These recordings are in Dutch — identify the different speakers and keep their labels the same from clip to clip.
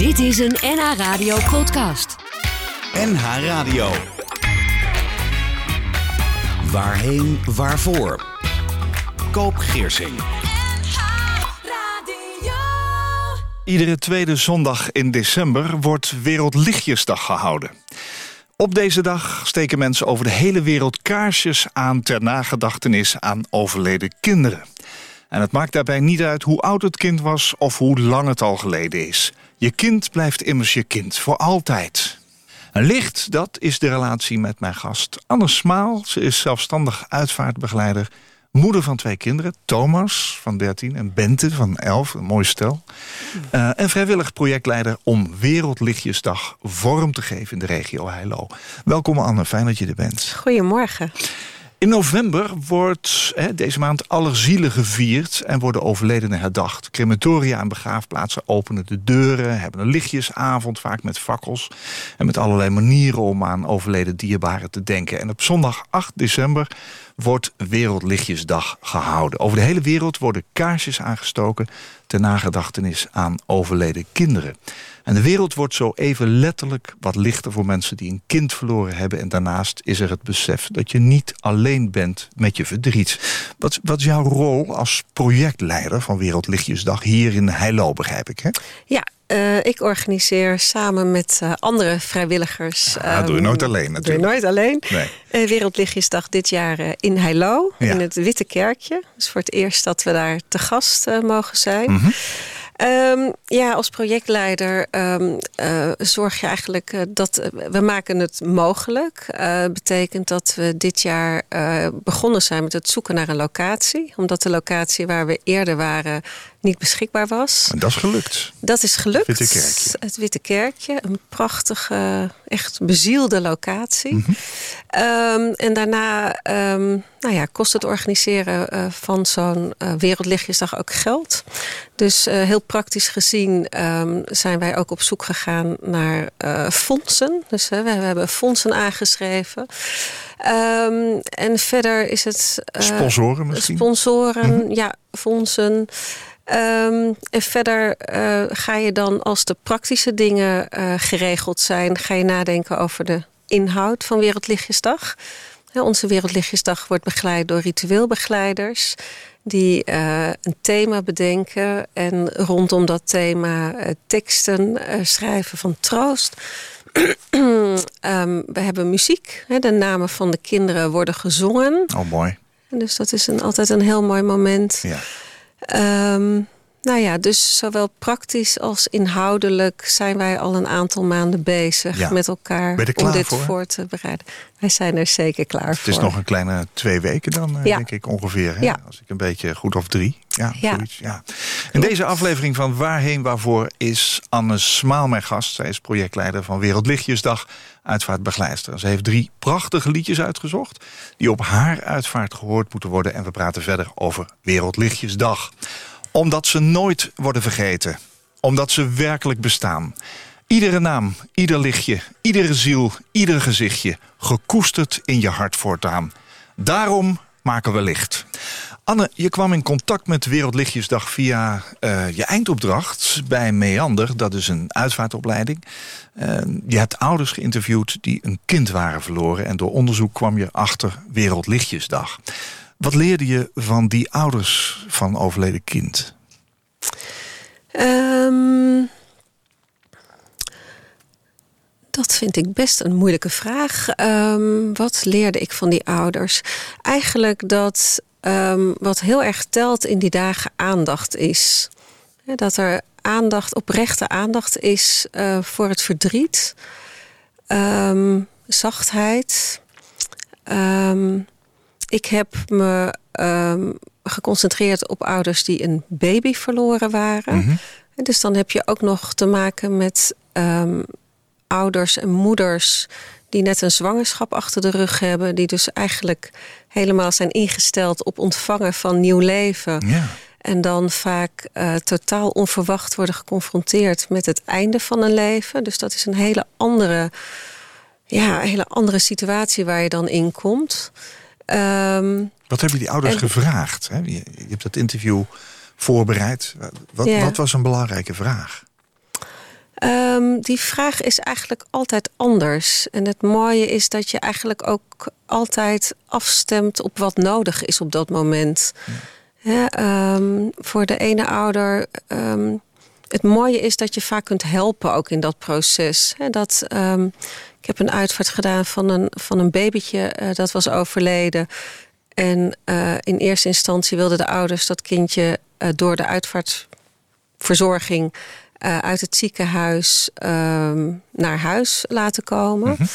Speaker 1: Dit is een NH Radio podcast.
Speaker 2: NH Radio. Waarheen, waarvoor? Koop Geersing.
Speaker 3: Iedere tweede zondag in december wordt Wereldlichtjesdag gehouden. Op deze dag steken mensen over de hele wereld kaarsjes aan ter nagedachtenis aan overleden kinderen. En het maakt daarbij niet uit hoe oud het kind was of hoe lang het al geleden is. Je kind blijft immers je kind, voor altijd. En licht, dat is de relatie met mijn gast Anne Smaal. Ze is zelfstandig uitvaartbegeleider, moeder van twee kinderen. Thomas van 13 en Bente van 11, een mooi stel. Uh, en vrijwillig projectleider om Wereldlichtjesdag vorm te geven in de regio Heilo. Welkom Anne, fijn dat je er bent.
Speaker 4: Goedemorgen.
Speaker 3: In november wordt hè, deze maand Allerzielen gevierd en worden overledenen herdacht. Crematoria en begraafplaatsen openen de deuren, hebben een lichtjesavond, vaak met fakkels. En met allerlei manieren om aan overleden dierbaren te denken. En op zondag 8 december wordt Wereldlichtjesdag gehouden. Over de hele wereld worden kaarsjes aangestoken ter nagedachtenis aan overleden kinderen. En de wereld wordt zo even letterlijk wat lichter voor mensen die een kind verloren hebben. En daarnaast is er het besef dat je niet alleen bent met je verdriet. Wat, wat is jouw rol als projectleider van Wereldlichtjesdag hier in Heilo, begrijp ik? Hè?
Speaker 4: Ja, uh, ik organiseer samen met uh, andere vrijwilligers.
Speaker 3: Ja, doe je nooit alleen natuurlijk.
Speaker 4: Doe je nooit alleen.
Speaker 3: Nee.
Speaker 4: Uh, Wereldlichtjesdag dit jaar in Heilo, ja. in het Witte Kerkje. Dus voor het eerst dat we daar te gast mogen zijn.
Speaker 3: Mm -hmm.
Speaker 4: Um, ja, als projectleider um, uh, zorg je eigenlijk uh, dat uh, we maken het mogelijk. Betekent dat we dit jaar begonnen zijn met het zoeken naar een locatie. Omdat de locatie waar we eerder waren niet beschikbaar was.
Speaker 3: En dat is gelukt.
Speaker 4: Dat is gelukt.
Speaker 3: Het Witte Kerkje.
Speaker 4: Het Witte Kerkje. Een prachtige, echt bezielde locatie.
Speaker 3: Mm -hmm.
Speaker 4: um, en daarna nou ja, kost het organiseren van zo'n Wereldlichtjesdag ook geld. Dus heel praktisch gezien um, zijn wij ook op zoek gegaan naar uh, fondsen. Dus uh, we, we, hebben fondsen aangeschreven. En verder is het...
Speaker 3: Uh, sponsoren misschien?
Speaker 4: Sponsoren, mm -hmm. ja, fondsen. Um, en verder ga je dan als de praktische dingen geregeld zijn... ga je nadenken over de inhoud van Wereldlichtjesdag. Onze Wereldlichtjesdag wordt begeleid door ritueelbegeleiders die uh, een thema bedenken en rondom dat thema teksten schrijven van troost. um, we hebben muziek. Hè, de namen van de kinderen worden gezongen.
Speaker 3: Oh, mooi.
Speaker 4: Dus dat is een, altijd een heel mooi moment.
Speaker 3: Ja.
Speaker 4: Um, nou ja, dus zowel praktisch als inhoudelijk zijn wij al een aantal maanden bezig
Speaker 3: ja.
Speaker 4: met elkaar om dit
Speaker 3: voor?
Speaker 4: voor te bereiden. Wij zijn er zeker klaar
Speaker 3: het
Speaker 4: voor.
Speaker 3: Het is nog een kleine twee weken dan,
Speaker 4: ja.
Speaker 3: denk ik ongeveer. Hè?
Speaker 4: Ja.
Speaker 3: Als ik een beetje goed of drie. Ja,
Speaker 4: ja.
Speaker 3: Zoiets, ja. In deze aflevering van Waarheen Waarvoor is Anne Smaal mijn gast. Zij is projectleider van Wereldlichtjesdag uitvaartbegeleidster. Ze heeft drie prachtige liedjes uitgezocht die op haar uitvaart gehoord moeten worden. En we praten verder over Wereldlichtjesdag omdat ze nooit worden vergeten. Omdat ze werkelijk bestaan. Iedere naam, ieder lichtje, iedere ziel, ieder gezichtje... gekoesterd in je hart voortaan. Daarom maken we licht. Anne, je kwam in contact met Wereldlichtjesdag via uh, je eindopdracht bij Meander. Dat is een uitvaartopleiding. Uh, je hebt ouders geïnterviewd die een kind waren verloren... en door onderzoek kwam je achter Wereldlichtjesdag. Wat leerde je van die ouders van overleden kind?
Speaker 4: Um, dat vind ik best een moeilijke vraag. Um, wat leerde ik van die ouders? Eigenlijk dat um, wat heel erg telt in die dagen aandacht is. Dat er aandacht, oprechte aandacht is uh, voor het verdriet. zachtheid. Ik heb me um, geconcentreerd op ouders die een baby verloren waren.
Speaker 3: Mm -hmm.
Speaker 4: en dus dan heb je ook nog te maken met um, ouders en moeders die net een zwangerschap achter de rug hebben, die dus eigenlijk helemaal zijn ingesteld op ontvangen van nieuw leven.
Speaker 3: Ja.
Speaker 4: En dan vaak uh, totaal onverwacht worden geconfronteerd met het einde van een leven. Dus dat is een hele andere, ja, hele andere situatie waar je dan in komt. Um,
Speaker 3: wat hebben die ouders
Speaker 4: en,
Speaker 3: gevraagd? Hè? Je, je, hebt dat interview voorbereid. Wat, wat was een belangrijke vraag?
Speaker 4: Ehm, die vraag is eigenlijk altijd anders. En het mooie is dat je eigenlijk ook altijd afstemt op wat nodig is op dat moment. Ehm, voor de ene ouder. Ehm, het mooie is dat je vaak kunt helpen ook in dat proces. dat, ik heb een uitvaart gedaan van een, van een babytje eh, dat was overleden. En uh, in eerste instantie wilden de ouders dat kindje uh, door de uitvaartverzorging uit het ziekenhuis ehm, naar huis laten komen. Mm -hmm.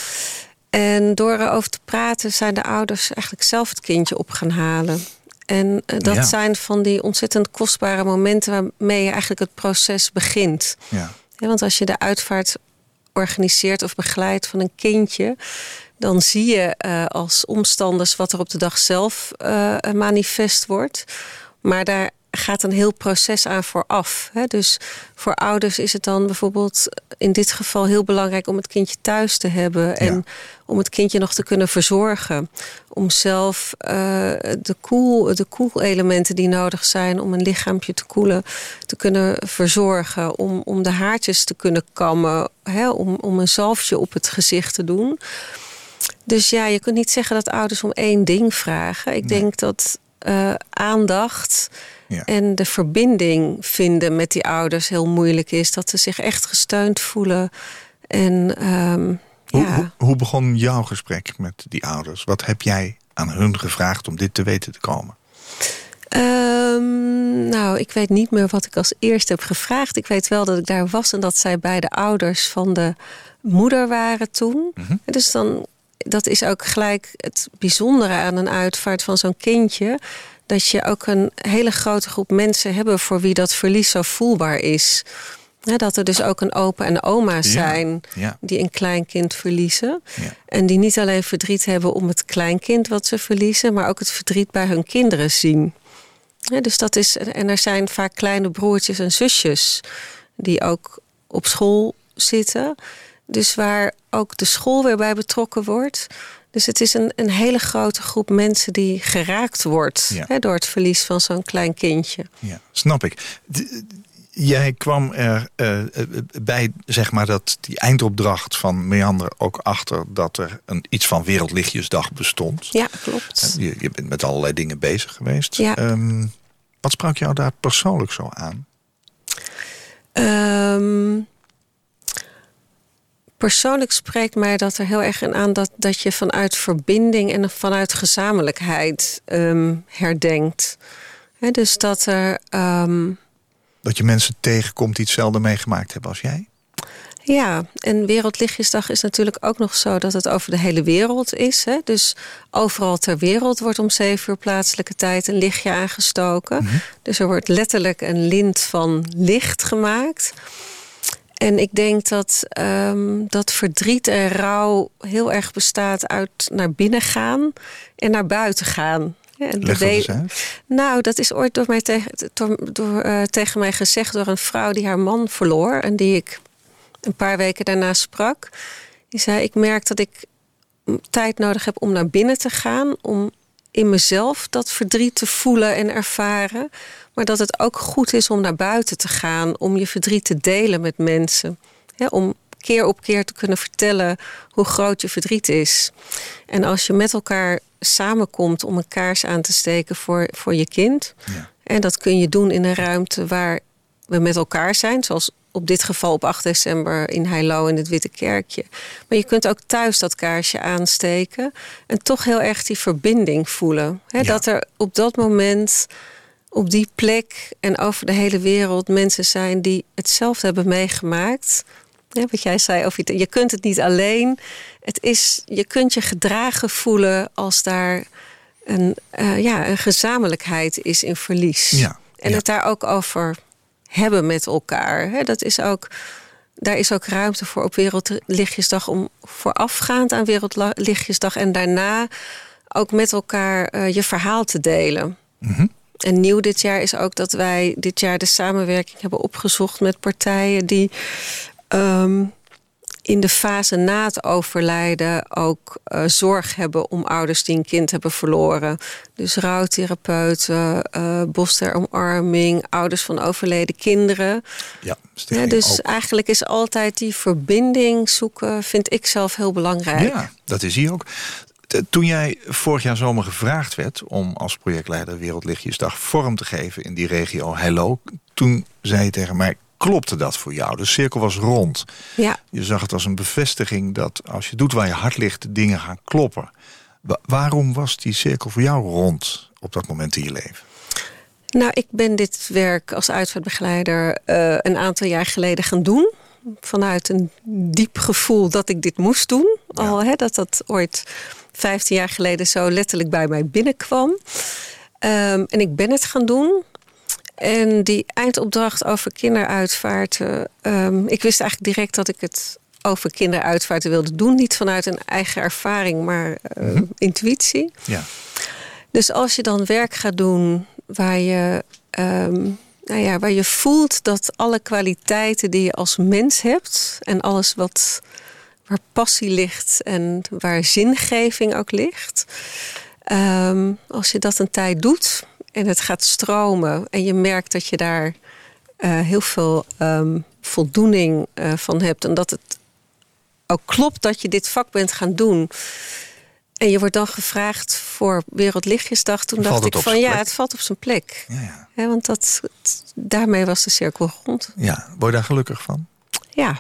Speaker 4: En door erover te praten zijn de ouders eigenlijk zelf het kindje op gaan halen. En dat ja. zijn van die ontzettend kostbare momenten waarmee je eigenlijk het proces begint.
Speaker 3: Ja.
Speaker 4: Ja, want als je de uitvaart organiseert of begeleidt van een kindje, dan zie je uh, als omstanders wat er op de dag zelf uh, manifest wordt. Maar daar gaat een heel proces aan vooraf. Hè? Dus voor ouders is het dan bijvoorbeeld in dit geval heel belangrijk om het kindje thuis te hebben en. Om het kindje nog te kunnen verzorgen. Om zelf uh, de koel, de koelelementen die nodig zijn om een lichaampje te koelen, te kunnen verzorgen. Om, om de haartjes te kunnen kammen, hè? Om, om een zalfje op het gezicht te doen. Dus ja, je kunt niet zeggen dat ouders om één ding vragen. Ik nee. denk dat uh, aandacht ja. en de verbinding vinden met die ouders heel moeilijk is. Dat ze zich echt gesteund voelen. En, um,
Speaker 3: hoe, hoe, hoe, begon jouw gesprek met die ouders? Wat heb jij aan hun gevraagd om dit te weten te komen?
Speaker 4: Um, nou, ik weet niet meer wat ik als eerste heb gevraagd. Ik weet wel dat ik daar was en dat zij bij de ouders van de moeder waren toen. Mm -hmm. Dus dan dat is ook gelijk het bijzondere aan een uitvaart van zo'n kindje. Dat je ook een hele grote groep mensen hebben voor wie dat verlies zo voelbaar is. Ja, dat er dus ook een opa en oma zijn
Speaker 3: ja,
Speaker 4: die een kleinkind verliezen. En die niet alleen verdriet hebben om het kleinkind wat ze verliezen, maar ook het verdriet bij hun kinderen zien. dus dat is, en er zijn vaak kleine broertjes en zusjes die ook op school zitten. Dus waar ook de school weer bij betrokken wordt. Dus het is een, een hele grote groep mensen die geraakt wordt
Speaker 3: Ja.
Speaker 4: hè, door het verlies van zo'n klein kindje.
Speaker 3: Ja, snap ik. Jij kwam er eh, eh, bij, zeg maar, dat die eindopdracht van Meander ook achter dat er een, iets van Wereldlichtjesdag bestond.
Speaker 4: Ja, klopt.
Speaker 3: Je, je bent met allerlei dingen bezig geweest.
Speaker 4: Ja.
Speaker 3: Ehm, wat sprak jou daar persoonlijk zo aan?
Speaker 4: Ehm, persoonlijk spreekt mij dat er heel erg in aan dat, dat je vanuit verbinding en vanuit gezamenlijkheid ehm, herdenkt. Hè, dus dat er.
Speaker 3: Dat je mensen tegenkomt die hetzelfde meegemaakt hebben als jij?
Speaker 4: Ja, en Wereldlichtjesdag is natuurlijk ook nog zo dat het over de hele wereld is. Hè? Dus overal ter wereld wordt om zeven uur plaatselijke tijd een lichtje aangestoken.
Speaker 3: Mhm.
Speaker 4: Dus er wordt letterlijk een lint van licht gemaakt. En ik denk dat, ehm, dat verdriet en rouw heel erg bestaat uit naar binnen gaan en naar buiten gaan. Ja, en
Speaker 3: Leg
Speaker 4: de
Speaker 3: dat
Speaker 4: we-
Speaker 3: eens uit.
Speaker 4: nou, dat is ooit door mij tegen, door, door, eh, tegen mij gezegd door een vrouw die haar man verloor. En die ik een paar weken daarna sprak. Die zei: Ik merk dat ik tijd nodig heb om naar binnen te gaan. Om in mezelf dat verdriet te voelen en ervaren. Maar dat het ook goed is om naar buiten te gaan. Om je verdriet te delen met mensen. Om keer op keer te kunnen vertellen hoe groot je verdriet is. En als je met elkaar samenkomt om een kaars aan te steken voor, voor je kind.
Speaker 3: Ja.
Speaker 4: En dat kun je doen in een ruimte waar we met elkaar zijn. Zoals op dit geval op 8 december in Heilo in het Witte Kerkje. Maar je kunt ook thuis dat kaarsje aansteken. En toch heel erg die verbinding voelen.
Speaker 3: Ja.
Speaker 4: Dat er op dat moment op die plek en over de hele wereld mensen zijn die hetzelfde hebben meegemaakt. Ja, wat jij zei, over je, je kunt het niet alleen. Het is, je kunt je gedragen voelen als daar een, eh, ja, een gezamenlijkheid is in verlies.
Speaker 3: Ja,
Speaker 4: En
Speaker 3: ja.
Speaker 4: het daar ook over hebben met elkaar. Hè, dat is ook, daar is ook ruimte voor op Wereldlichtjesdag om voorafgaand aan Wereldlichtjesdag en daarna ook met elkaar eh, je verhaal te delen.
Speaker 3: Mhm.
Speaker 4: En nieuw dit jaar is ook dat wij dit jaar de samenwerking hebben opgezocht met partijen die ehm, in de fase na het overlijden ook uh, zorg hebben om ouders die een kind hebben verloren. Dus rouwtherapeuten, uh, bos ter omarming, ouders van overleden kinderen.
Speaker 3: Ja,
Speaker 4: ja dus ook. eigenlijk is altijd die verbinding zoeken, vind ik zelf heel belangrijk.
Speaker 3: Ja, dat is hier ook. Toen jij vorig jaar zomer gevraagd werd om als projectleider Wereldlichtjesdag vorm te geven in die regio Hello, toen zei je tegen mij: klopte dat voor jou? De cirkel was rond.
Speaker 4: Ja.
Speaker 3: Je zag het als een bevestiging dat als je doet waar je hart ligt, dingen gaan kloppen. waarom was die cirkel voor jou rond op dat moment in je leven?
Speaker 4: Nou, ik ben dit werk als uitvaartbegeleider uh, een aantal jaar geleden gaan doen. Vanuit een diep gevoel dat ik dit moest doen. Al hè, dat dat ooit 15 jaar geleden zo letterlijk bij mij binnenkwam. Um, en ik ben het gaan doen. En die eindopdracht over kinderuitvaarten. Um, ik wist eigenlijk direct dat ik het over kinderuitvaarten wilde doen. Niet vanuit een eigen ervaring, maar uh, intuïtie.
Speaker 3: Ja.
Speaker 4: Dus als je dan werk gaat doen waar je, um, nou ja, waar je voelt dat alle kwaliteiten die je als mens hebt en alles wat waar passie ligt en waar zingeving ook ligt. Um, als je dat een tijd doet, en het gaat stromen en je merkt dat je daar uh, heel veel um, voldoening uh, van hebt en dat het ook klopt dat je dit vak bent gaan doen. En je wordt dan gevraagd voor Wereldlichtjesdag. Toen dacht ik van ja, plek? het valt op zijn plek.
Speaker 3: Ja,
Speaker 4: ja. want dat, daarmee was de cirkel rond.
Speaker 3: Ja, word je daar gelukkig van?
Speaker 4: Ja.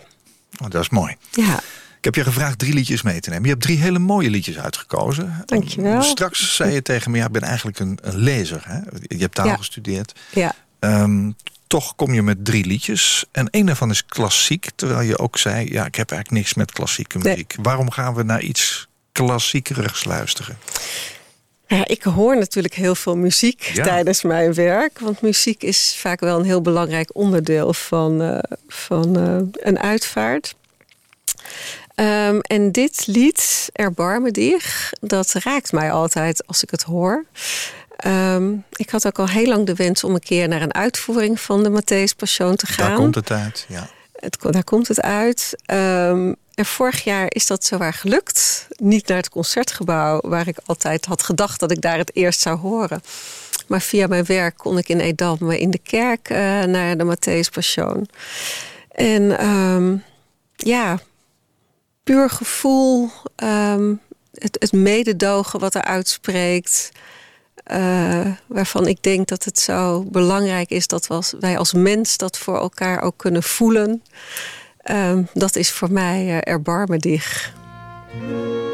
Speaker 3: Oh, dat is mooi.
Speaker 4: Ja.
Speaker 3: Ik heb je gevraagd drie liedjes mee te nemen. Je hebt drie hele mooie liedjes uitgekozen.
Speaker 4: Dankjewel.
Speaker 3: Straks zei je tegen me, ja, ik ben eigenlijk een, een lezer. Hè? Je hebt taal
Speaker 4: ja.
Speaker 3: gestudeerd.
Speaker 4: Ja.
Speaker 3: Um, toch kom je met drie liedjes. En één daarvan is klassiek. Terwijl je ook zei, ja, ik heb eigenlijk niks met klassieke muziek. Nee. Waarom gaan we naar iets klassiekerigs luisteren?
Speaker 4: Ja, ik hoor natuurlijk heel veel muziek ja. tijdens mijn werk. Want muziek is vaak wel een heel belangrijk onderdeel van, uh, van uh, een uitvaart. Um, en dit lied, Erbarme dich, dat raakt mij altijd als ik het hoor. Um, ik had ook al heel lang de wens om een keer naar een uitvoering van de Matthäus Passion te gaan.
Speaker 3: Daar komt het uit, ja.
Speaker 4: Het, daar komt het uit. Um, en vorig jaar is dat zowaar gelukt. Niet naar het concertgebouw, waar ik altijd had gedacht dat ik daar het eerst zou horen. Maar via mijn werk kon ik in Edam in de kerk uh, naar de Matthäus Passion. En um, ja, puur gevoel, um, het, het, mededogen wat er uitspreekt. Uh, waarvan ik denk dat het zo belangrijk is dat wij als mens dat voor elkaar ook kunnen voelen. Um, dat is voor mij uh.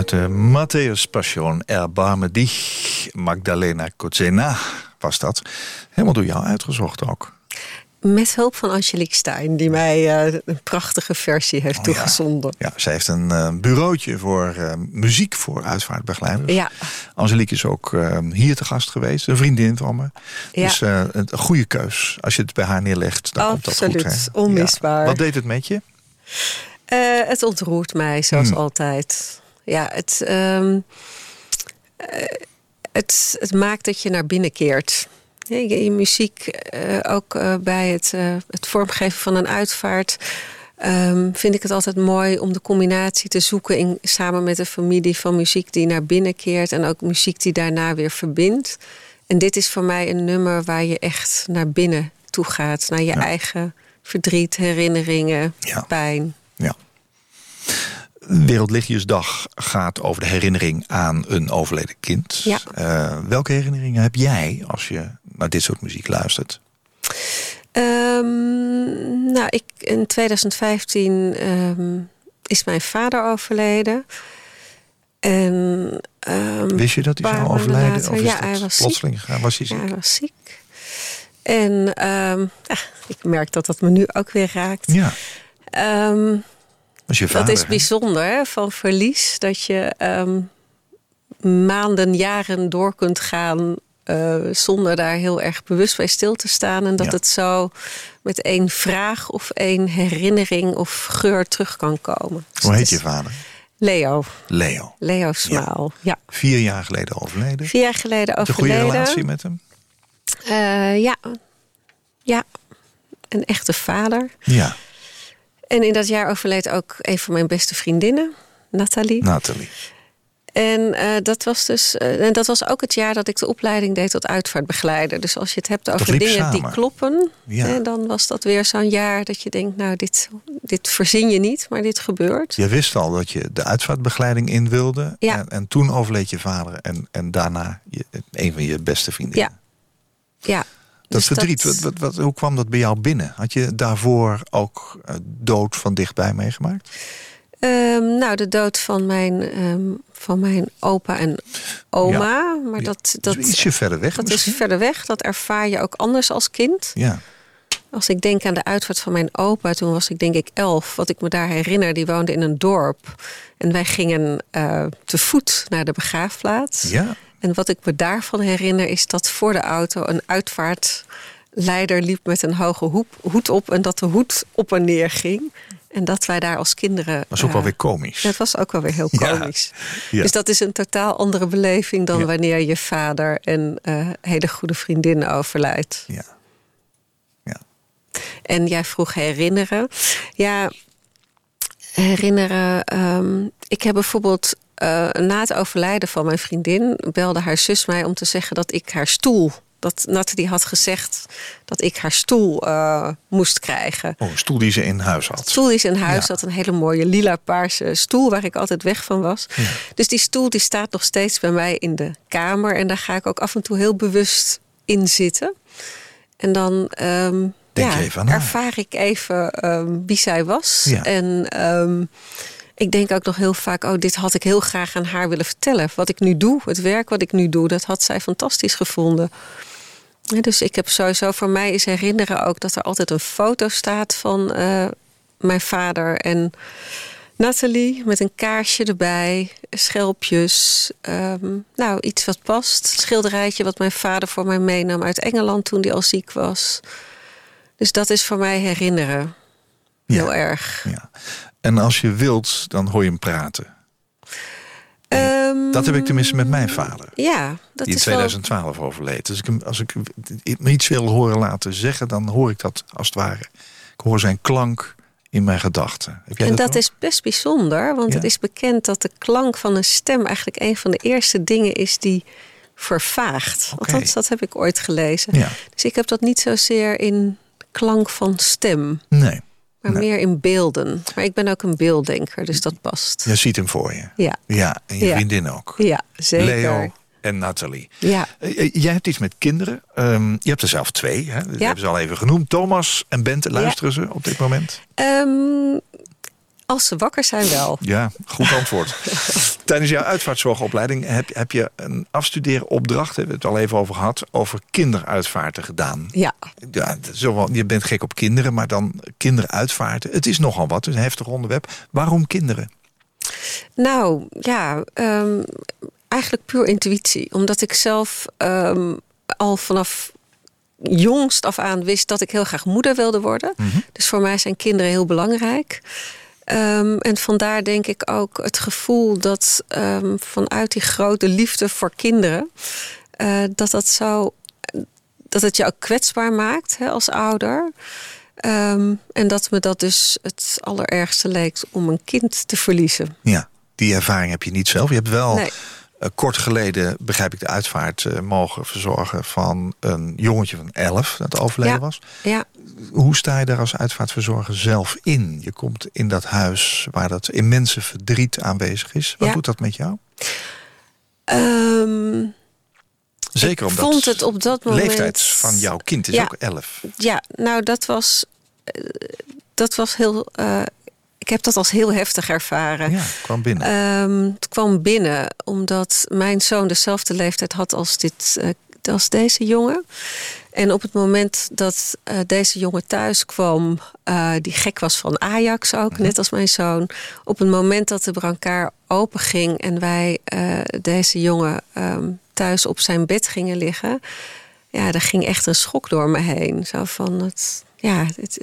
Speaker 3: Uit de Matthäus Passion, Erbarme dich, Magdalena Kozena was dat. Helemaal door jou uitgezocht ook.
Speaker 4: Met hulp van Angelique Stein, die mij uh, een prachtige versie heeft
Speaker 3: Oh,
Speaker 4: toegezonden.
Speaker 3: Ja, zij heeft een uh, bureautje voor uh, muziek voor uitvaartbegeleiders.
Speaker 4: Ja.
Speaker 3: Angelique is ook hier te gast geweest, een vriendin van me.
Speaker 4: Ja.
Speaker 3: Dus een goede keus. Als je het bij haar neerlegt, dan
Speaker 4: Absoluut,
Speaker 3: komt dat goed. Hè?
Speaker 4: onmisbaar.
Speaker 3: Ja. Wat deed het met je?
Speaker 4: het ontroert mij, zoals
Speaker 3: Hmm.
Speaker 4: altijd. Ja, het, um, het, het maakt dat je naar binnen keert. Je, je muziek, uh, ook uh, bij het, het vormgeven van een uitvaart... Um, vind ik het altijd mooi om de combinatie te zoeken... In, samen met een familie van muziek die naar binnen keert... en ook muziek die daarna weer verbindt. En dit is voor mij een nummer waar je echt naar binnen toe gaat. Naar je ja. eigen verdriet, herinneringen,
Speaker 3: ja.
Speaker 4: pijn.
Speaker 3: Ja. Wereldlichtjesdag gaat over de herinnering aan een overleden kind.
Speaker 4: Ja.
Speaker 3: Uh, welke herinneringen heb jij als je naar dit soort muziek luistert?
Speaker 4: Um, nou, ik, in 2015 um, is mijn vader overleden. En, um,
Speaker 3: Wist je dat hij zou overlijden?
Speaker 4: Later,
Speaker 3: of is
Speaker 4: ja,
Speaker 3: dat
Speaker 4: hij was
Speaker 3: plotseling
Speaker 4: ziek.
Speaker 3: Was hij ziek?
Speaker 4: Ja, hij was ziek. En ja, ik merk dat dat me nu ook weer raakt.
Speaker 3: Ja.
Speaker 4: Dat
Speaker 3: je vader,
Speaker 4: is bijzonder hè, van verlies. Dat je maanden, jaren door kunt gaan uh, zonder daar heel erg bewust bij stil te staan. En dat
Speaker 3: Ja.
Speaker 4: het zo met één vraag of één herinnering of geur terug kan komen. Dus
Speaker 3: Hoe heet
Speaker 4: is
Speaker 3: je vader?
Speaker 4: Leo.
Speaker 3: Leo.
Speaker 4: Leo Smaal. Ja.
Speaker 3: Vier jaar geleden overleden.
Speaker 4: Vier jaar geleden
Speaker 3: je een goede
Speaker 4: overleden.
Speaker 3: relatie met hem?
Speaker 4: Eh, ja. Ja. Een echte vader.
Speaker 3: Ja,
Speaker 4: En in dat jaar overleed ook een van mijn beste vriendinnen, Nathalie.
Speaker 3: Nathalie.
Speaker 4: En eh, dat was dus. eh, en dat was ook het jaar dat ik de opleiding deed tot uitvaartbegeleider. Dus als je het hebt over dingen die kloppen,
Speaker 3: Ja.
Speaker 4: hè, dan was dat weer zo'n jaar dat je denkt, nou, dit, dit verzin je niet, maar dit gebeurt.
Speaker 3: Je wist al dat je de uitvaartbegeleiding in wilde.
Speaker 4: Ja.
Speaker 3: En, en toen overleed je vader. En, en daarna je, een van je beste vriendinnen.
Speaker 4: Ja. Ja.
Speaker 3: Dat
Speaker 4: Dus
Speaker 3: verdriet, Wat, wat, wat, hoe kwam dat bij jou binnen? Had je daarvoor ook eh, dood van dichtbij meegemaakt?
Speaker 4: Ehm, nou, de dood van mijn, ehm, van mijn opa en oma. Maar dat,
Speaker 3: Dat
Speaker 4: dat,
Speaker 3: is ietsje verder weg
Speaker 4: dat is verder weg. Dat ervaar je ook anders als kind.
Speaker 3: Ja,
Speaker 4: Als ik denk aan de uitvaart van mijn opa, toen was ik denk ik elf. Wat ik me daar herinner, die woonde in een dorp. En wij gingen eh, te voet naar de begraafplaats.
Speaker 3: ja.
Speaker 4: En wat ik me daarvan herinner is dat voor de auto een uitvaartleider liep met een hoge hoep, hoed op. En dat de hoed op en neer ging. En dat wij daar als kinderen.
Speaker 3: was ook
Speaker 4: eh,
Speaker 3: wel weer komisch.
Speaker 4: Dat was ook wel weer heel komisch.
Speaker 3: Ja.
Speaker 4: Dus dat is een totaal andere beleving dan
Speaker 3: Ja.
Speaker 4: wanneer je vader en eh, hele goede vriendin overlijdt.
Speaker 3: Ja. ja.
Speaker 4: En jij vroeg herinneren. Ja, herinneren. ehm, ik heb bijvoorbeeld eh, na het overlijden van mijn vriendin... belde haar zus mij om te zeggen dat ik haar stoel... dat Nathalie had gezegd dat ik haar stoel eh, moest krijgen.
Speaker 3: Oh, een stoel die ze in huis had.
Speaker 4: stoel die ze in huis
Speaker 3: Ja.
Speaker 4: had. Een hele mooie lila-paarse stoel waar ik altijd weg van was. Dus die stoel die staat nog steeds bij mij in de kamer. En daar ga ik ook af en toe heel bewust in zitten. En dan
Speaker 3: Denk
Speaker 4: ja, ervaar ik even ehm, wie zij was. En ehm, ik denk ook nog heel vaak... oh, dit had ik heel graag aan haar willen vertellen. Wat ik nu doe, het werk wat ik nu doe... dat had zij fantastisch gevonden. Ja, dus ik heb sowieso voor mij is herinneren ook dat er altijd een foto staat van eh, mijn vader en Nathalie met een kaarsje erbij, schelpjes. ehm, nou, iets wat past. Schilderijtje wat mijn vader voor mij meenam uit Engeland toen hij al ziek was. Dus dat is voor mij herinneren.
Speaker 3: Ja.
Speaker 4: Heel erg.
Speaker 3: Ja. En als je wilt, dan hoor je hem praten.
Speaker 4: Ehm,
Speaker 3: Dat heb ik tenminste met mijn vader.
Speaker 4: Ja, dat
Speaker 3: die in
Speaker 4: is wel...
Speaker 3: 2012 overleed. Dus ik, als ik me iets wil horen laten zeggen, dan hoor ik dat als het ware. Ik hoor zijn klank in mijn gedachten.
Speaker 4: En
Speaker 3: dat,
Speaker 4: is best bijzonder, want
Speaker 3: Ja.
Speaker 4: het is bekend dat de klank van een stem eigenlijk een van de eerste dingen is die vervaagt.
Speaker 3: Oké.
Speaker 4: Althans, dat heb ik ooit gelezen.
Speaker 3: Ja.
Speaker 4: Dus ik heb dat niet zozeer in klank van stem,
Speaker 3: Nee,
Speaker 4: maar meer in beelden. Maar ik ben ook een beelddenker, dus dat past.
Speaker 3: je ziet hem voor je.
Speaker 4: Ja,
Speaker 3: Ja, en je
Speaker 4: Ja.
Speaker 3: vriendin ook.
Speaker 4: ja zeker.
Speaker 3: Leo en Nathalie.
Speaker 4: Ja.
Speaker 3: Eh, eh, Jij hebt iets met kinderen. Ehm, je hebt er zelf twee. Hè? Dat hebben ze al even genoemd. Thomas en Bente, luisteren ze op dit moment?
Speaker 4: Ehm, Als ze wakker zijn wel.
Speaker 3: Ja, goed antwoord. Tijdens jouw uitvaartzorgopleiding heb, heb je een afstudeeropdracht, hebben we het al even over gehad, over kinderuitvaarten gedaan.
Speaker 4: Ja.
Speaker 3: ja zo, je bent gek op kinderen, maar dan kinderen uitvaarten. Het is nogal wat, een heftig onderwerp. Waarom kinderen?
Speaker 4: Nou, ja, um, eigenlijk puur intuïtie. Omdat ik zelf um, al vanaf jongst af aan wist dat ik heel graag moeder wilde worden. Mhm. Dus voor mij zijn kinderen heel belangrijk. Um, en vandaar denk ik ook het gevoel dat um, vanuit die grote liefde voor kinderen, uh, dat dat zo dat het je ook kwetsbaar maakt hè, als ouder. Um, en dat me dat dus het allerergste leek om een kind te verliezen.
Speaker 3: Ja, die ervaring heb je niet zelf. Je hebt wel nee. Uh, kort geleden, begrijp ik, de uitvaart uh, mogen verzorgen van een jongetje van 11 dat overleden
Speaker 4: ja,
Speaker 3: was.
Speaker 4: Ja.
Speaker 3: Hoe sta je daar als uitvaartverzorger zelf in? Je komt in dat huis waar dat immense verdriet aanwezig is. Wat
Speaker 4: ja.
Speaker 3: doet dat met jou?
Speaker 4: Um,
Speaker 3: Zeker omdat
Speaker 4: vond het op dat moment...
Speaker 3: leeftijd van jouw kind is ook 11.
Speaker 4: Ja, nou dat was, dat was heel... Uh, heb dat als heel heftig ervaren.
Speaker 3: Ja, het kwam binnen.
Speaker 4: Um, het kwam binnen omdat mijn zoon dezelfde leeftijd had als, dit, uh, als deze jongen. En op het moment dat uh, deze jongen thuis kwam, uh, die gek was van Ajax ook, net als mijn zoon. Op het moment dat de brancard open ging en wij deze jongen um, thuis op zijn bed gingen liggen, ja, er ging echt een schok door me heen. Zo van het, ja, het,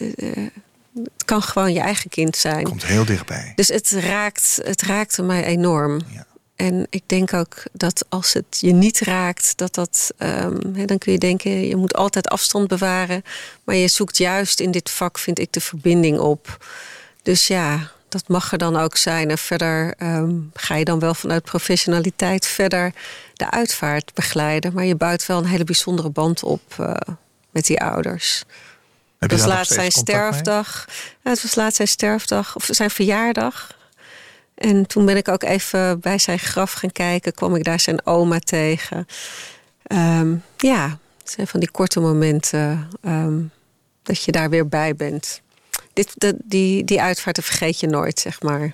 Speaker 4: het kan gewoon je eigen kind zijn.
Speaker 3: Komt heel dichtbij.
Speaker 4: Dus het, raakt, het raakte mij enorm.
Speaker 3: Ja.
Speaker 4: En ik denk ook dat als het je niet raakt, dat dat. Um, dan kun je denken, je moet altijd afstand bewaren. Maar je zoekt juist in dit vak, vind ik, de verbinding op. Dus ja, dat mag er dan ook zijn. En verder um, ga je dan wel vanuit professionaliteit verder de uitvaart begeleiden. Maar je bouwt wel een hele bijzondere band op uh, met die ouders.
Speaker 3: Heb
Speaker 4: het was laatst zijn sterfdag. Ja, het was laatst zijn sterfdag, of zijn verjaardag. En toen ben ik ook even bij zijn graf gaan kijken. Kwam ik daar zijn oma tegen. Um, ja, het zijn van die korte momenten um, dat je daar weer bij bent. Dit, de, die, die uitvaart vergeet je nooit, zeg maar.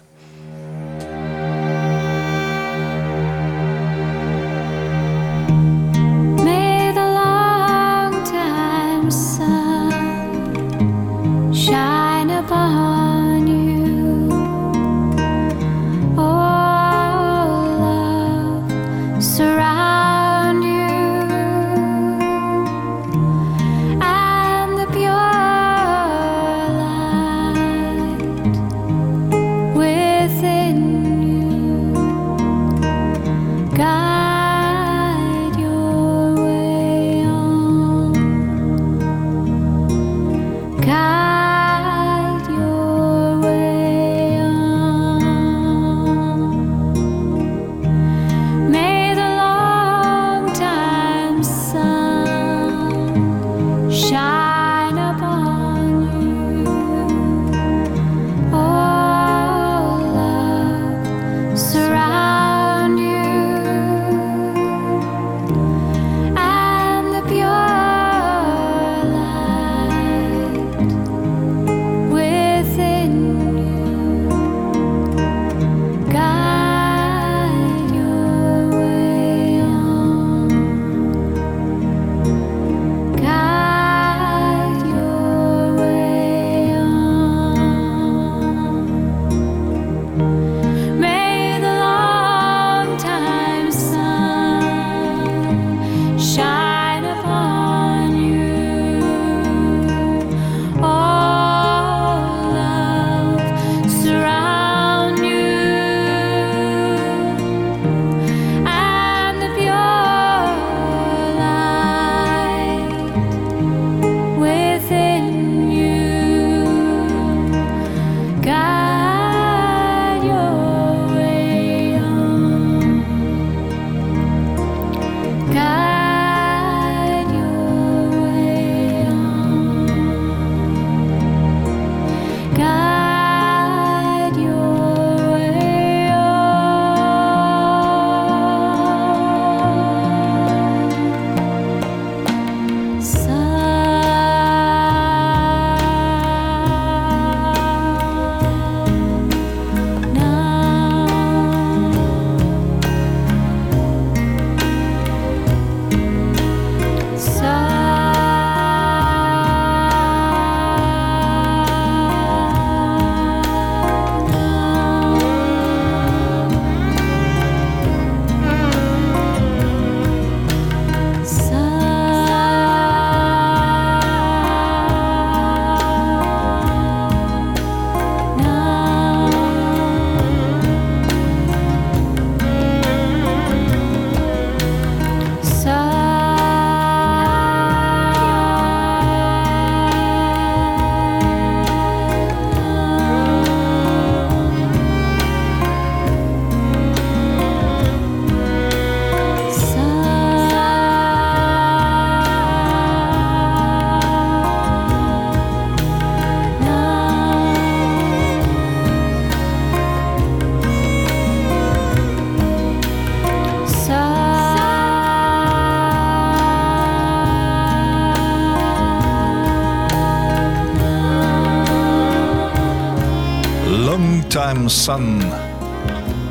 Speaker 5: Sun.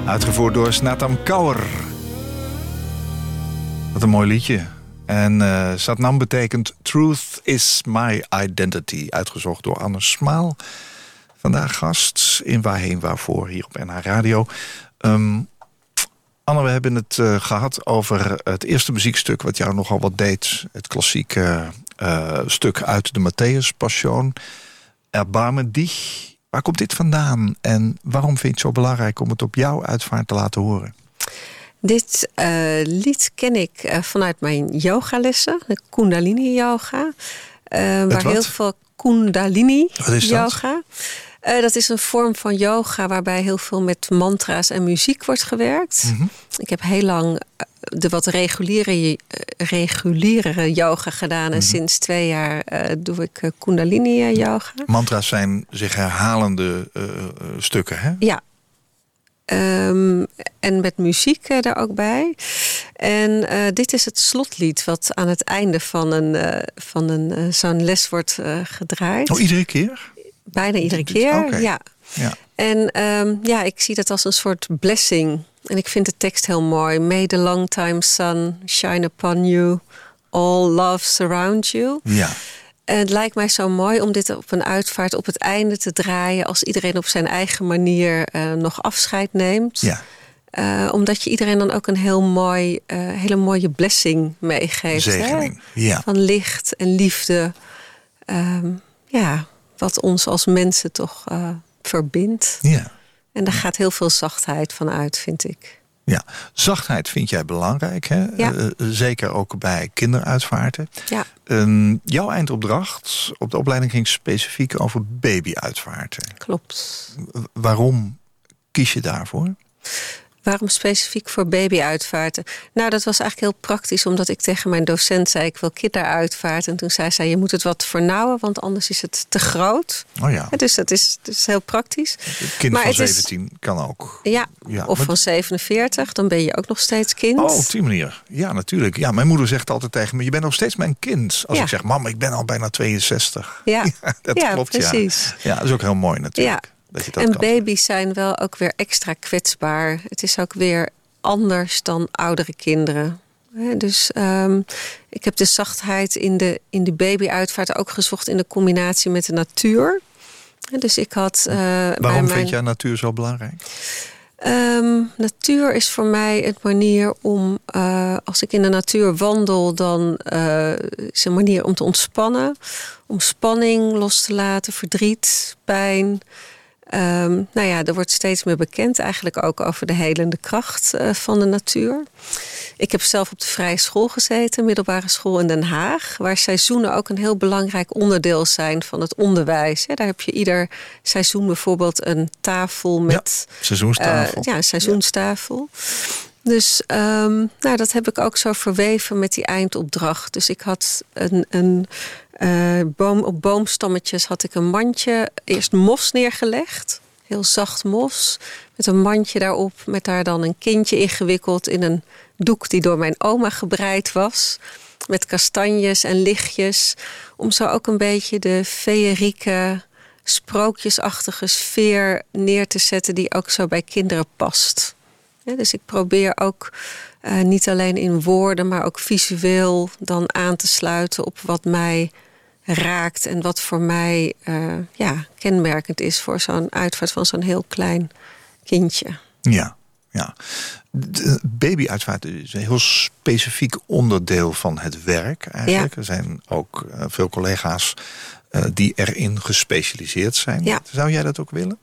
Speaker 3: Uitgevoerd door Snatam Kaur. Wat een mooi liedje. En eh Satnam betekent Truth is my identity. Uitgezocht door Anne Smaal. Vandaag gast in Waarheen Waarvoor hier op NH Radio. Ehm, Anne, we hebben het eh, gehad over het eerste muziekstuk... wat jou nogal wat deed. Het klassieke eh, stuk uit de Matthäus Passion. Erbarme dich. Waar komt dit vandaan? En waarom vind je het zo belangrijk om het op jouw uitvaart te laten horen?
Speaker 4: Dit eh, lied ken ik eh, vanuit mijn yogalessen, de Kundalini yoga. eh, waar heel veel Kundalini
Speaker 3: dat?
Speaker 4: yoga. Dat is een vorm van yoga waarbij heel veel met mantra's en muziek wordt gewerkt.
Speaker 3: Mhm.
Speaker 4: Ik heb heel lang de wat reguliere, eh, yoga gedaan.
Speaker 3: Mhm.
Speaker 4: En sinds twee jaar eh, doe ik eh, Kundalini yoga.
Speaker 3: Mantra's zijn zich herhalende stukken, hè?
Speaker 4: Ja. Ehm, en met muziek eh, daar ook bij. En dit is het slotlied wat aan het einde van, een, van een, zo'n les wordt gedraaid.
Speaker 3: Oh, iedere keer?
Speaker 4: Bijna iedere keer, ja.
Speaker 3: Ja.
Speaker 4: En ehm, ja, ik zie dat als een soort blessing. En ik vind de tekst heel mooi. May the long time sun shine upon you. All love surround you.
Speaker 3: ja.
Speaker 4: En het lijkt mij zo mooi om dit op een uitvaart op het einde te draaien. Als iedereen op zijn eigen manier eh, nog afscheid neemt.
Speaker 3: Ja,
Speaker 4: Eh, omdat je iedereen dan ook een heel mooi, eh, hele mooie blessing meegeeft. hè?
Speaker 3: zegening. Ja.
Speaker 4: Van licht en liefde. Ehm, ja, wat ons als mensen toch verbindt.
Speaker 3: ja.
Speaker 4: En daar gaat heel veel zachtheid van uit, vind ik.
Speaker 3: Ja, zachtheid vind jij belangrijk, hè?
Speaker 4: Ja.
Speaker 3: Eh, zeker ook bij kinderuitvaarten.
Speaker 4: Ja.
Speaker 3: Ehm, jouw eindopdracht op de opleiding ging specifiek over babyuitvaarten.
Speaker 4: Klopt.
Speaker 3: Waarom kies je daarvoor?
Speaker 4: Waarom specifiek voor babyuitvaarten? Nou, dat was eigenlijk heel praktisch, omdat ik tegen mijn docent zei: ik wil kinderuitvaart. En toen zei zij: je moet het wat vernauwen, want anders is het te groot.
Speaker 3: Oh ja,
Speaker 4: Ja, dus dat is, is heel praktisch.
Speaker 3: kind
Speaker 4: maar
Speaker 3: van
Speaker 4: het is-
Speaker 3: 17 kan ook.
Speaker 4: Ja,
Speaker 3: Ja,
Speaker 4: of
Speaker 3: maar-
Speaker 4: van 47, dan ben je ook nog steeds kind.
Speaker 3: Oh, op die manier. Ja, natuurlijk. Ja, mijn moeder zegt altijd tegen me: Je bent nog steeds mijn kind. Als
Speaker 4: Ja.
Speaker 3: ik zeg: Mama, ik ben al bijna 62.
Speaker 4: Ja,
Speaker 3: dat
Speaker 4: ja,
Speaker 3: klopt.
Speaker 4: precies.
Speaker 3: Ja. ja, dat is ook heel mooi natuurlijk. Dat je dat
Speaker 4: en
Speaker 3: kan.
Speaker 4: baby's zijn wel ook weer extra kwetsbaar. Het is ook weer anders dan oudere kinderen. Dus ehm, ik heb de zachtheid in de, in de babyuitvaart ook gezocht in de combinatie met de natuur. Dus ik had. eh,
Speaker 3: Waarom
Speaker 4: mijn,
Speaker 3: vind jij natuur zo belangrijk?
Speaker 4: Ehm, natuur is voor mij een manier om, eh, als ik in de natuur wandel, dan eh, is een manier om te ontspannen. Om spanning los te laten, verdriet, pijn. Ehm, nou ja, er wordt steeds meer bekend eigenlijk ook over de helende kracht eh, van de natuur. Ik heb zelf op de vrije school gezeten, middelbare school in Den Haag, waar seizoenen ook een heel belangrijk onderdeel zijn van het onderwijs. Daar heb je ieder seizoen bijvoorbeeld een tafel met
Speaker 3: Seizoenstafel.
Speaker 4: eh, ja, een seizoenstafel. Dus ehm, nou, dat heb ik ook zo verweven met die eindopdracht. Dus ik had een, een eh, boom, op boomstammetjes had ik een mandje, eerst mos neergelegd. Heel zacht mos. Met een mandje daarop, met daar dan een kindje ingewikkeld in een doek die door mijn oma gebreid was. Met kastanjes en lichtjes. Om zo ook een beetje de feerieke, sprookjesachtige sfeer neer te zetten die ook zo bij kinderen past. Dus ik probeer ook eh, niet alleen in woorden, maar ook visueel dan aan te sluiten op wat mij raakt en wat voor mij eh, ja, kenmerkend is voor zo'n uitvaart van zo'n heel klein kindje.
Speaker 3: Ja, ja. De babyuitvaart is een heel specifiek onderdeel van het werk eigenlijk.
Speaker 4: Ja.
Speaker 3: Er zijn ook eh, veel collega's eh, die erin gespecialiseerd zijn.
Speaker 4: Ja.
Speaker 3: Zou jij dat ook willen?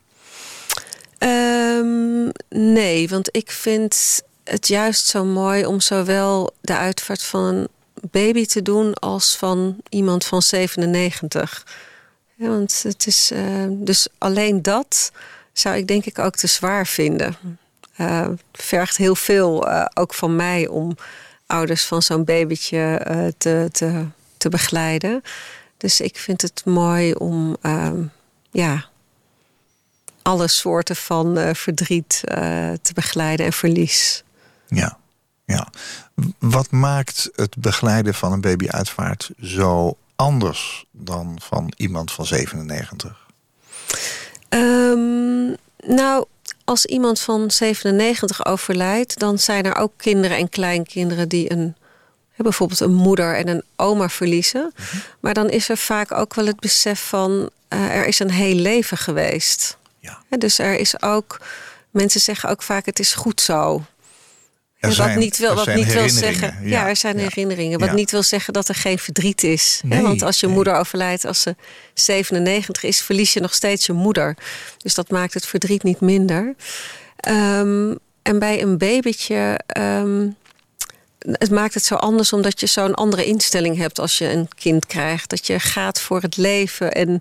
Speaker 4: Ehm, nee, want ik vind het juist zo mooi om zowel de uitvaart van een baby te doen als van iemand van 97. Ja, want het is eh, dus alleen dat zou ik denk ik ook te zwaar vinden. Het vergt heel veel, eh, ook van mij, om ouders van zo'n babytje te, te, te begeleiden. Dus ik vind het mooi om ehm, ja, alle soorten van verdriet te begeleiden en verlies.
Speaker 3: Ja, ja. Wat maakt het begeleiden van een babyuitvaart zo anders dan van iemand van 97?
Speaker 4: Ehm, Nou, als iemand van 97 overlijdt, dan zijn er ook kinderen en kleinkinderen die een, bijvoorbeeld een moeder en een oma verliezen. Maar dan is er vaak ook wel het besef van eh, er is een heel leven geweest.
Speaker 3: Ja.
Speaker 4: Dus er is ook, mensen zeggen ook vaak het is goed zo.
Speaker 3: Er zijn-
Speaker 4: wat niet wil, wat niet wil zeggen.
Speaker 3: ja.
Speaker 4: Ja, er zijn
Speaker 3: Ja.
Speaker 4: herinneringen. Wat
Speaker 3: Ja.
Speaker 4: niet wil zeggen dat er geen verdriet is. Hè, Want als je
Speaker 3: nee.
Speaker 4: moeder overlijdt als ze 97 is, verlies je nog steeds je moeder. Dus dat maakt het verdriet niet minder. Ehm, en bij een babytje. ehm, het maakt het zo anders omdat je zo'n andere instelling hebt als je een kind krijgt. Dat je gaat voor het leven en,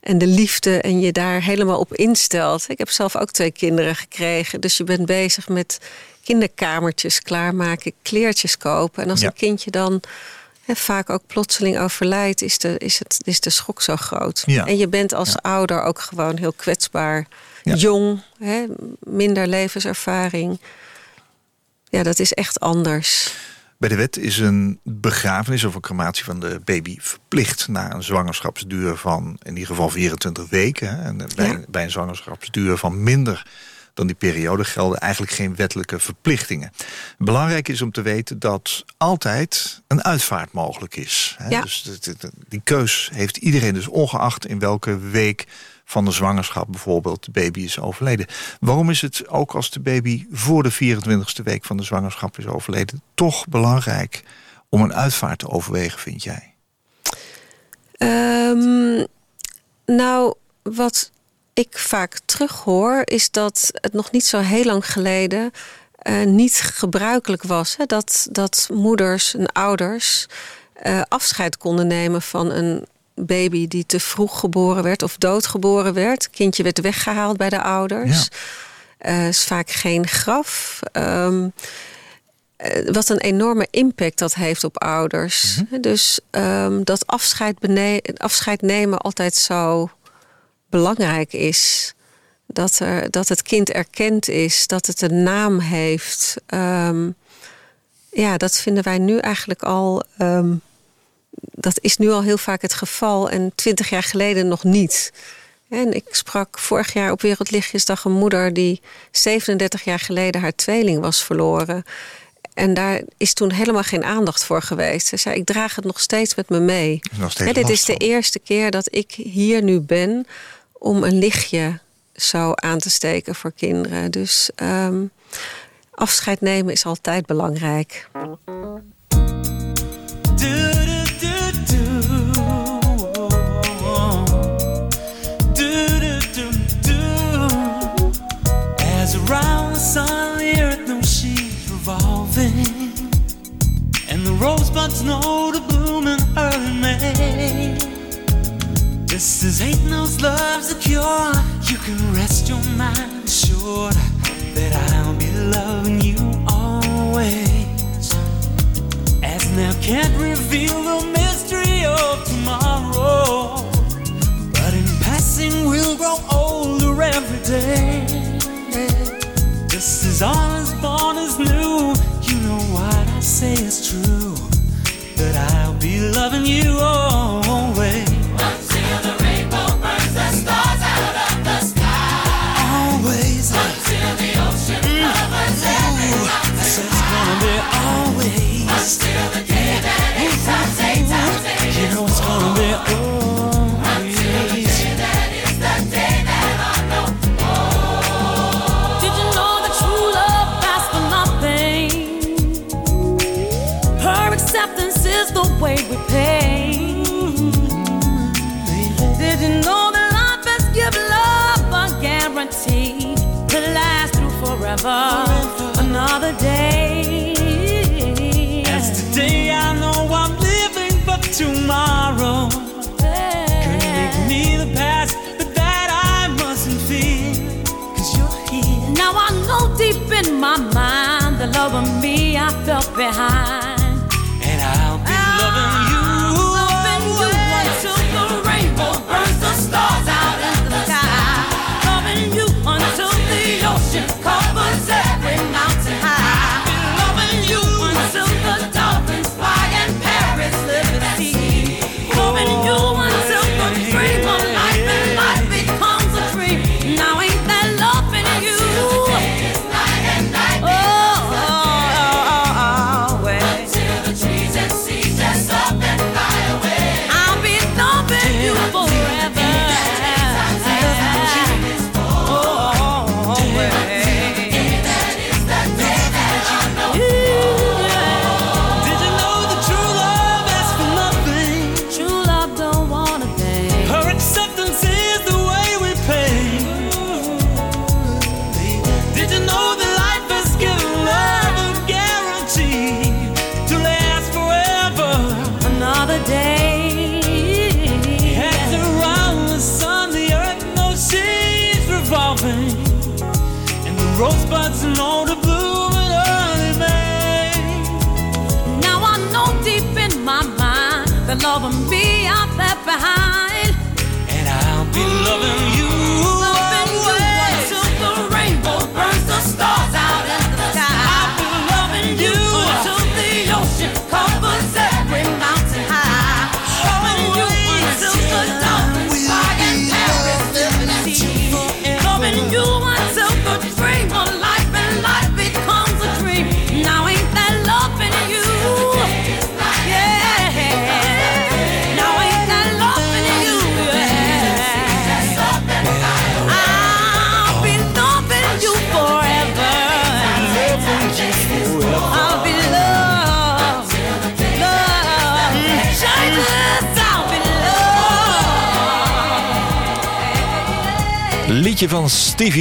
Speaker 4: en de liefde en je daar helemaal op instelt. Ik heb zelf ook twee kinderen gekregen. Dus je bent bezig met kinderkamertjes klaarmaken, kleertjes kopen. En als
Speaker 3: Ja.
Speaker 4: een kindje dan vaak ook plotseling overlijdt, is de, is, het, is de schok zo groot.
Speaker 3: Ja.
Speaker 4: En je bent als
Speaker 3: Ja.
Speaker 4: ouder ook gewoon heel kwetsbaar.
Speaker 3: Ja.
Speaker 4: Jong, minder levenservaring. Ja, dat is echt anders.
Speaker 3: Bij de wet is een begrafenis of een crematie van de baby verplicht na een zwangerschapsduur van in ieder geval 24 weken. hè. En bij, bij een zwangerschapsduur van minder dan die periode gelden eigenlijk geen wettelijke verplichtingen. Belangrijk is om te weten dat altijd een uitvaart mogelijk is. hè.
Speaker 4: Ja.
Speaker 3: Dus die keus heeft iedereen dus ongeacht in welke week van de zwangerschap bijvoorbeeld de baby is overleden. Waarom is het ook als de baby voor de 24ste week van de zwangerschap is overleden toch belangrijk om een uitvaart te overwegen, vind jij?
Speaker 4: Ehm, nou, wat ik vaak terughoor, is dat het nog niet zo heel lang geleden eh, niet gebruikelijk was. Hè? Dat, dat moeders en ouders eh, afscheid konden nemen van een baby die te vroeg geboren werd of doodgeboren werd. Kindje werd weggehaald bij de ouders. Eh, is vaak geen graf. Ehm, eh, wat een enorme impact dat heeft op ouders. Dus ehm, dat afscheid, afscheid nemen altijd zo belangrijk is. Dat, er, dat het kind erkend is, dat het een naam heeft. Ehm, ja, dat vinden wij nu eigenlijk al. ehm, dat is nu al heel vaak het geval en twintig jaar geleden nog niet. En ik sprak vorig jaar op Wereldlichtjesdag een moeder die 37 jaar geleden haar tweeling was verloren. En daar is toen helemaal geen aandacht voor geweest. Ze zei: Ik draag het nog steeds met me mee.
Speaker 3: Nog steeds
Speaker 4: Hè, dit is de eerste keer dat ik hier nu ben om een lichtje zo aan te steken voor kinderen. Dus ehm, afscheid nemen is altijd belangrijk.
Speaker 6: Rosebuds know to bloom in early May. Just as hate knows love's a cure, you can rest your mind assured that I'll be loving you always. As now can't reveal the mystery of tomorrow. But in passing, we'll grow older every day. Just as all is born is new, you know what I say is true. That I'll be loving you always.
Speaker 7: Behind.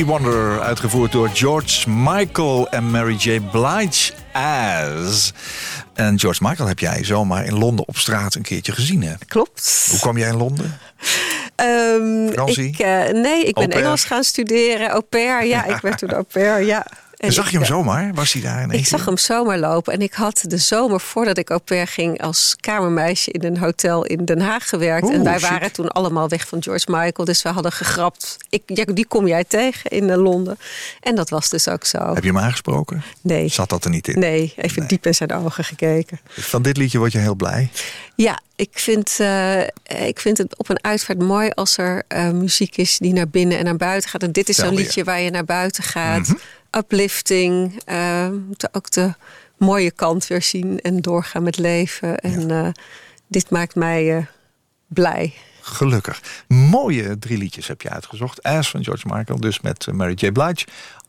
Speaker 3: Stevie Wonder, uitgevoerd door George Michael en Mary J. Blige as. En George Michael heb jij zomaar in Londen op straat een keertje gezien, hè?
Speaker 4: Klopt.
Speaker 3: Hoe kwam jij in Londen? Fransie?
Speaker 4: ik, eh, nee, ik ben? Engels gaan studeren. Au pair, ja, ik werd toen au pair, ja. En
Speaker 3: zag je hem zomaar? Was hij daar in
Speaker 4: Ik zag hem zomaar lopen en ik had de zomer voordat ik au pair ging als kamermeisje in een hotel in Den Haag gewerkt.
Speaker 3: Oeh,
Speaker 4: en wij waren toen allemaal weg van George Michael, dus we hadden gegrapt. Ik, ja, die kom jij tegen in eh, Londen. En dat was dus ook zo.
Speaker 3: Heb je hem aangesproken?
Speaker 4: Nee.
Speaker 3: Zat dat er niet in?
Speaker 4: Nee, even
Speaker 3: Nee.
Speaker 4: diep in zijn ogen gekeken.
Speaker 3: Van dit liedje word je heel blij.
Speaker 4: Ja, ik vind, eh, ik vind het op een uitvaart mooi als er eh, muziek is die naar binnen en naar buiten gaat. En dit is zo'n liedje waar je naar buiten gaat. Uplifting. we moeten ook de mooie kant weer zien en doorgaan met leven. En eh, dit maakt mij eh, blij.
Speaker 3: Gelukkig. Mooie drie liedjes heb je uitgezocht. As van George Michael, dus met eh, Mary J. Blige.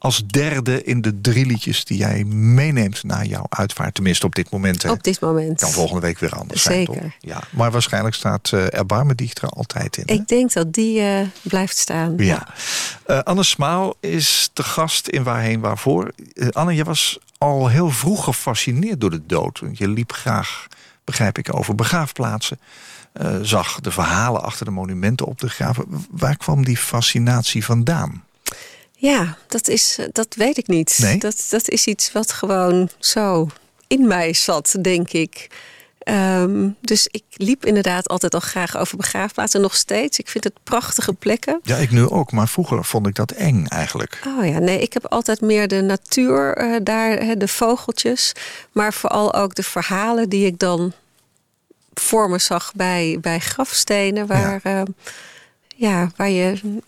Speaker 3: Als derde in de drie liedjes die jij meeneemt naar jouw uitvaart. Tenminste op dit moment. hè.
Speaker 4: Op dit moment.
Speaker 3: Kan volgende week weer anders zijn,
Speaker 4: Zeker.
Speaker 3: Ja, maar waarschijnlijk staat uh, Erbarmen Dicht er altijd in. hè?
Speaker 4: Ik denk dat die eh, blijft staan.
Speaker 3: Ja. Eh, Anne Smaal is de gast in Waarheen Waarvoor. Eh, Anne, je was al heel vroeg gefascineerd door de dood. Je liep graag, begrijp ik, over begraafplaatsen. Eh, zag de verhalen achter de monumenten op de graven. Waar kwam die fascinatie vandaan?
Speaker 4: Ja, dat, is, eh, dat weet ik niet.
Speaker 3: Nee?
Speaker 4: Dat, dat is iets wat gewoon zo in mij zat, denk ik. Ehm, dus ik liep inderdaad altijd al graag over begraafplaatsen. Nog steeds. Ik vind het prachtige plekken.
Speaker 3: Ja, ik nu ook, maar vroeger vond ik dat eng eigenlijk.
Speaker 4: Oh ja, nee, ik heb altijd meer de natuur eh, daar, de vogeltjes. Maar vooral ook de verhalen die ik dan voor me zag bij, bij grafstenen. Waar, ja. ja, waar je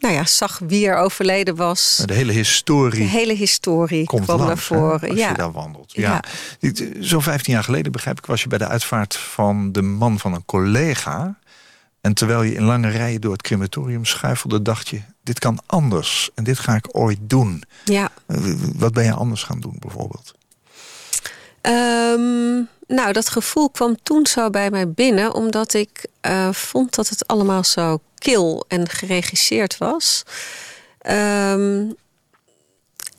Speaker 4: nou ja, zag wie er overleden was.
Speaker 3: De hele historie.
Speaker 4: De hele historie
Speaker 3: komt
Speaker 4: kwam
Speaker 3: langs,
Speaker 4: naar voren.
Speaker 3: hè, als
Speaker 4: ja.
Speaker 3: je daar wandelt. Ja.
Speaker 4: Ja.
Speaker 3: Zo'n 15 jaar geleden, begrijp ik, was je bij de uitvaart van de man van een collega. En terwijl je in lange rijen door het crematorium schuifelde, dacht je: dit kan anders en dit ga ik ooit doen.
Speaker 4: Ja.
Speaker 3: Wat ben je anders gaan doen, bijvoorbeeld?
Speaker 4: Um, nou, dat gevoel kwam toen zo bij mij binnen, omdat ik uh, vond dat het allemaal zo kil en geregisseerd was. Um,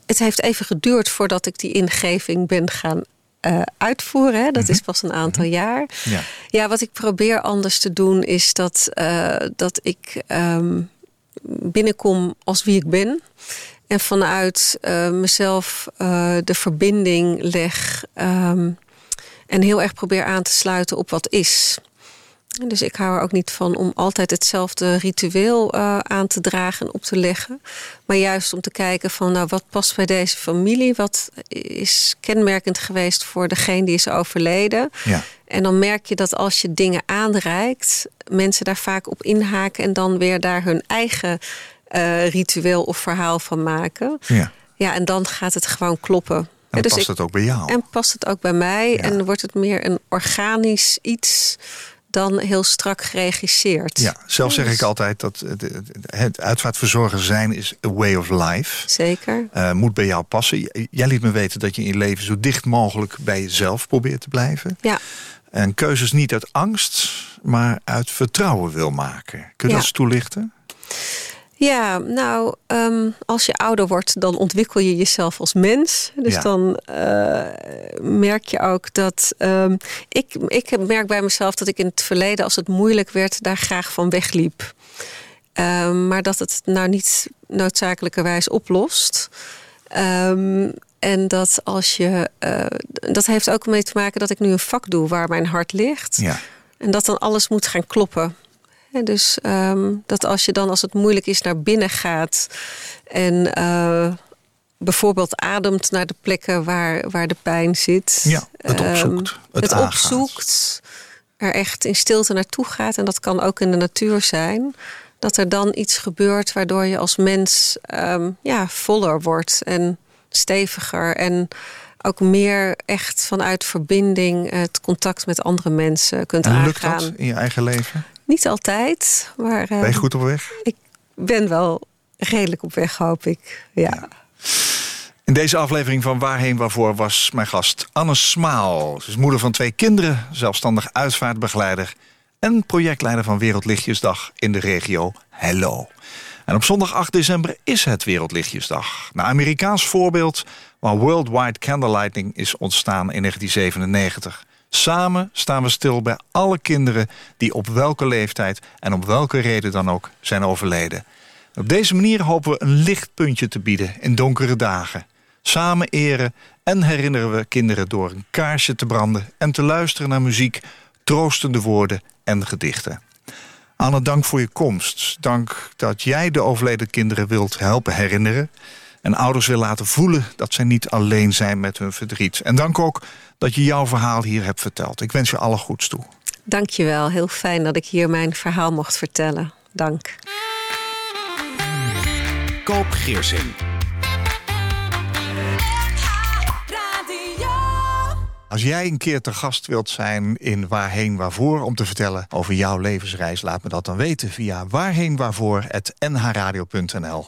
Speaker 4: het heeft even geduurd voordat ik die ingeving ben gaan uh, uitvoeren. Hè. Dat mm -hmm. is pas een aantal jaar.
Speaker 3: Ja.
Speaker 4: ja, wat ik probeer anders te doen is dat, uh, dat ik um, binnenkom als wie ik ben. En vanuit uh, mezelf uh, de verbinding leg. Um, en heel erg probeer aan te sluiten op wat is. Dus ik hou er ook niet van om altijd hetzelfde ritueel uh, aan te dragen en op te leggen. Maar juist om te kijken van nou, wat past bij deze familie? Wat is kenmerkend geweest voor degene die is overleden?
Speaker 3: Ja.
Speaker 4: En dan merk je dat als je dingen aanreikt, mensen daar vaak op inhaken en dan weer daar hun eigen uh, ritueel of verhaal van maken.
Speaker 3: Ja.
Speaker 4: ja, en dan gaat het gewoon kloppen.
Speaker 3: En
Speaker 4: ja, dus
Speaker 3: past
Speaker 4: ik,
Speaker 3: het ook bij jou?
Speaker 4: En past het ook bij mij.
Speaker 3: Ja.
Speaker 4: En wordt het meer een organisch iets dan heel strak geregisseerd.
Speaker 3: Ja, zelf zeg ik altijd dat het, het uitvaartverzorger zijn is a way of life.
Speaker 4: Zeker.
Speaker 3: Uh, moet bij jou passen. Jij liet me weten dat je in je leven zo dicht mogelijk bij jezelf probeert te blijven.
Speaker 4: Ja.
Speaker 3: En keuzes niet uit angst, maar uit vertrouwen wil maken. Kun je
Speaker 4: Ja.
Speaker 3: dat eens toelichten?
Speaker 4: Ja, nou, ehm, als je ouder wordt, dan ontwikkel je jezelf als mens. Dus
Speaker 3: Ja.
Speaker 4: dan eh, merk je ook dat. ehm, ik, ik merk bij mezelf dat ik in het verleden, als het moeilijk werd, daar graag van wegliep. Ehm, maar dat het nou niet noodzakelijkerwijs oplost. En dat als je. eh, dat heeft ook mee te maken dat ik nu een vak doe waar mijn hart ligt.
Speaker 3: Ja.
Speaker 4: En dat dan alles moet gaan kloppen. Dus ehm, dat als je dan, als het moeilijk is, naar binnen gaat en eh, bijvoorbeeld ademt naar de plekken waar, waar de pijn zit.
Speaker 3: Ja, het
Speaker 4: Ehm,
Speaker 3: opzoekt, het
Speaker 4: opzoekt, er echt in stilte naartoe gaat. En dat kan ook in de natuur zijn. Dat er dan iets gebeurt waardoor je als mens ehm, ja, voller wordt en steviger. En ook meer echt vanuit verbinding het contact met andere mensen kunt
Speaker 3: En lukt
Speaker 4: aangaan.
Speaker 3: dat in je eigen leven?
Speaker 4: Niet altijd, maar
Speaker 3: Ben je
Speaker 4: eh,
Speaker 3: goed op weg?
Speaker 4: ik ben wel redelijk op weg, hoop ik. Ja.
Speaker 3: In deze aflevering van Waarheen Waarvoor was mijn gast Anne Smaal. Ze is moeder van twee kinderen, zelfstandig uitvaartbegeleider... en projectleider van Wereldlichtjesdag in de regio Hello. En op zondag 8 december is het Wereldlichtjesdag. Naar Amerikaans voorbeeld waar Worldwide Candlelighting is ontstaan in 1997. Samen staan we stil bij alle kinderen die op welke leeftijd... en om welke reden dan ook zijn overleden. Op deze manier hopen we een lichtpuntje te bieden in donkere dagen. Samen eren en herinneren we kinderen door een kaarsje te branden... en te luisteren naar muziek, troostende woorden en gedichten. Anne, dank voor je komst. Dank dat jij de overleden kinderen wilt helpen herinneren... en ouders wil laten voelen dat zij niet alleen zijn met hun verdriet. En dank ook dat je jouw verhaal hier hebt verteld. Ik wens je alle goeds toe.
Speaker 4: Dank je wel. Heel fijn dat ik hier mijn verhaal mocht vertellen. Dank.
Speaker 2: Koop Geersing.
Speaker 3: Als jij een keer te gast wilt zijn in Waarheen Waarvoor... om te vertellen over jouw levensreis, laat me dat dan weten... via waarheenwaarvoor.nhradio.nl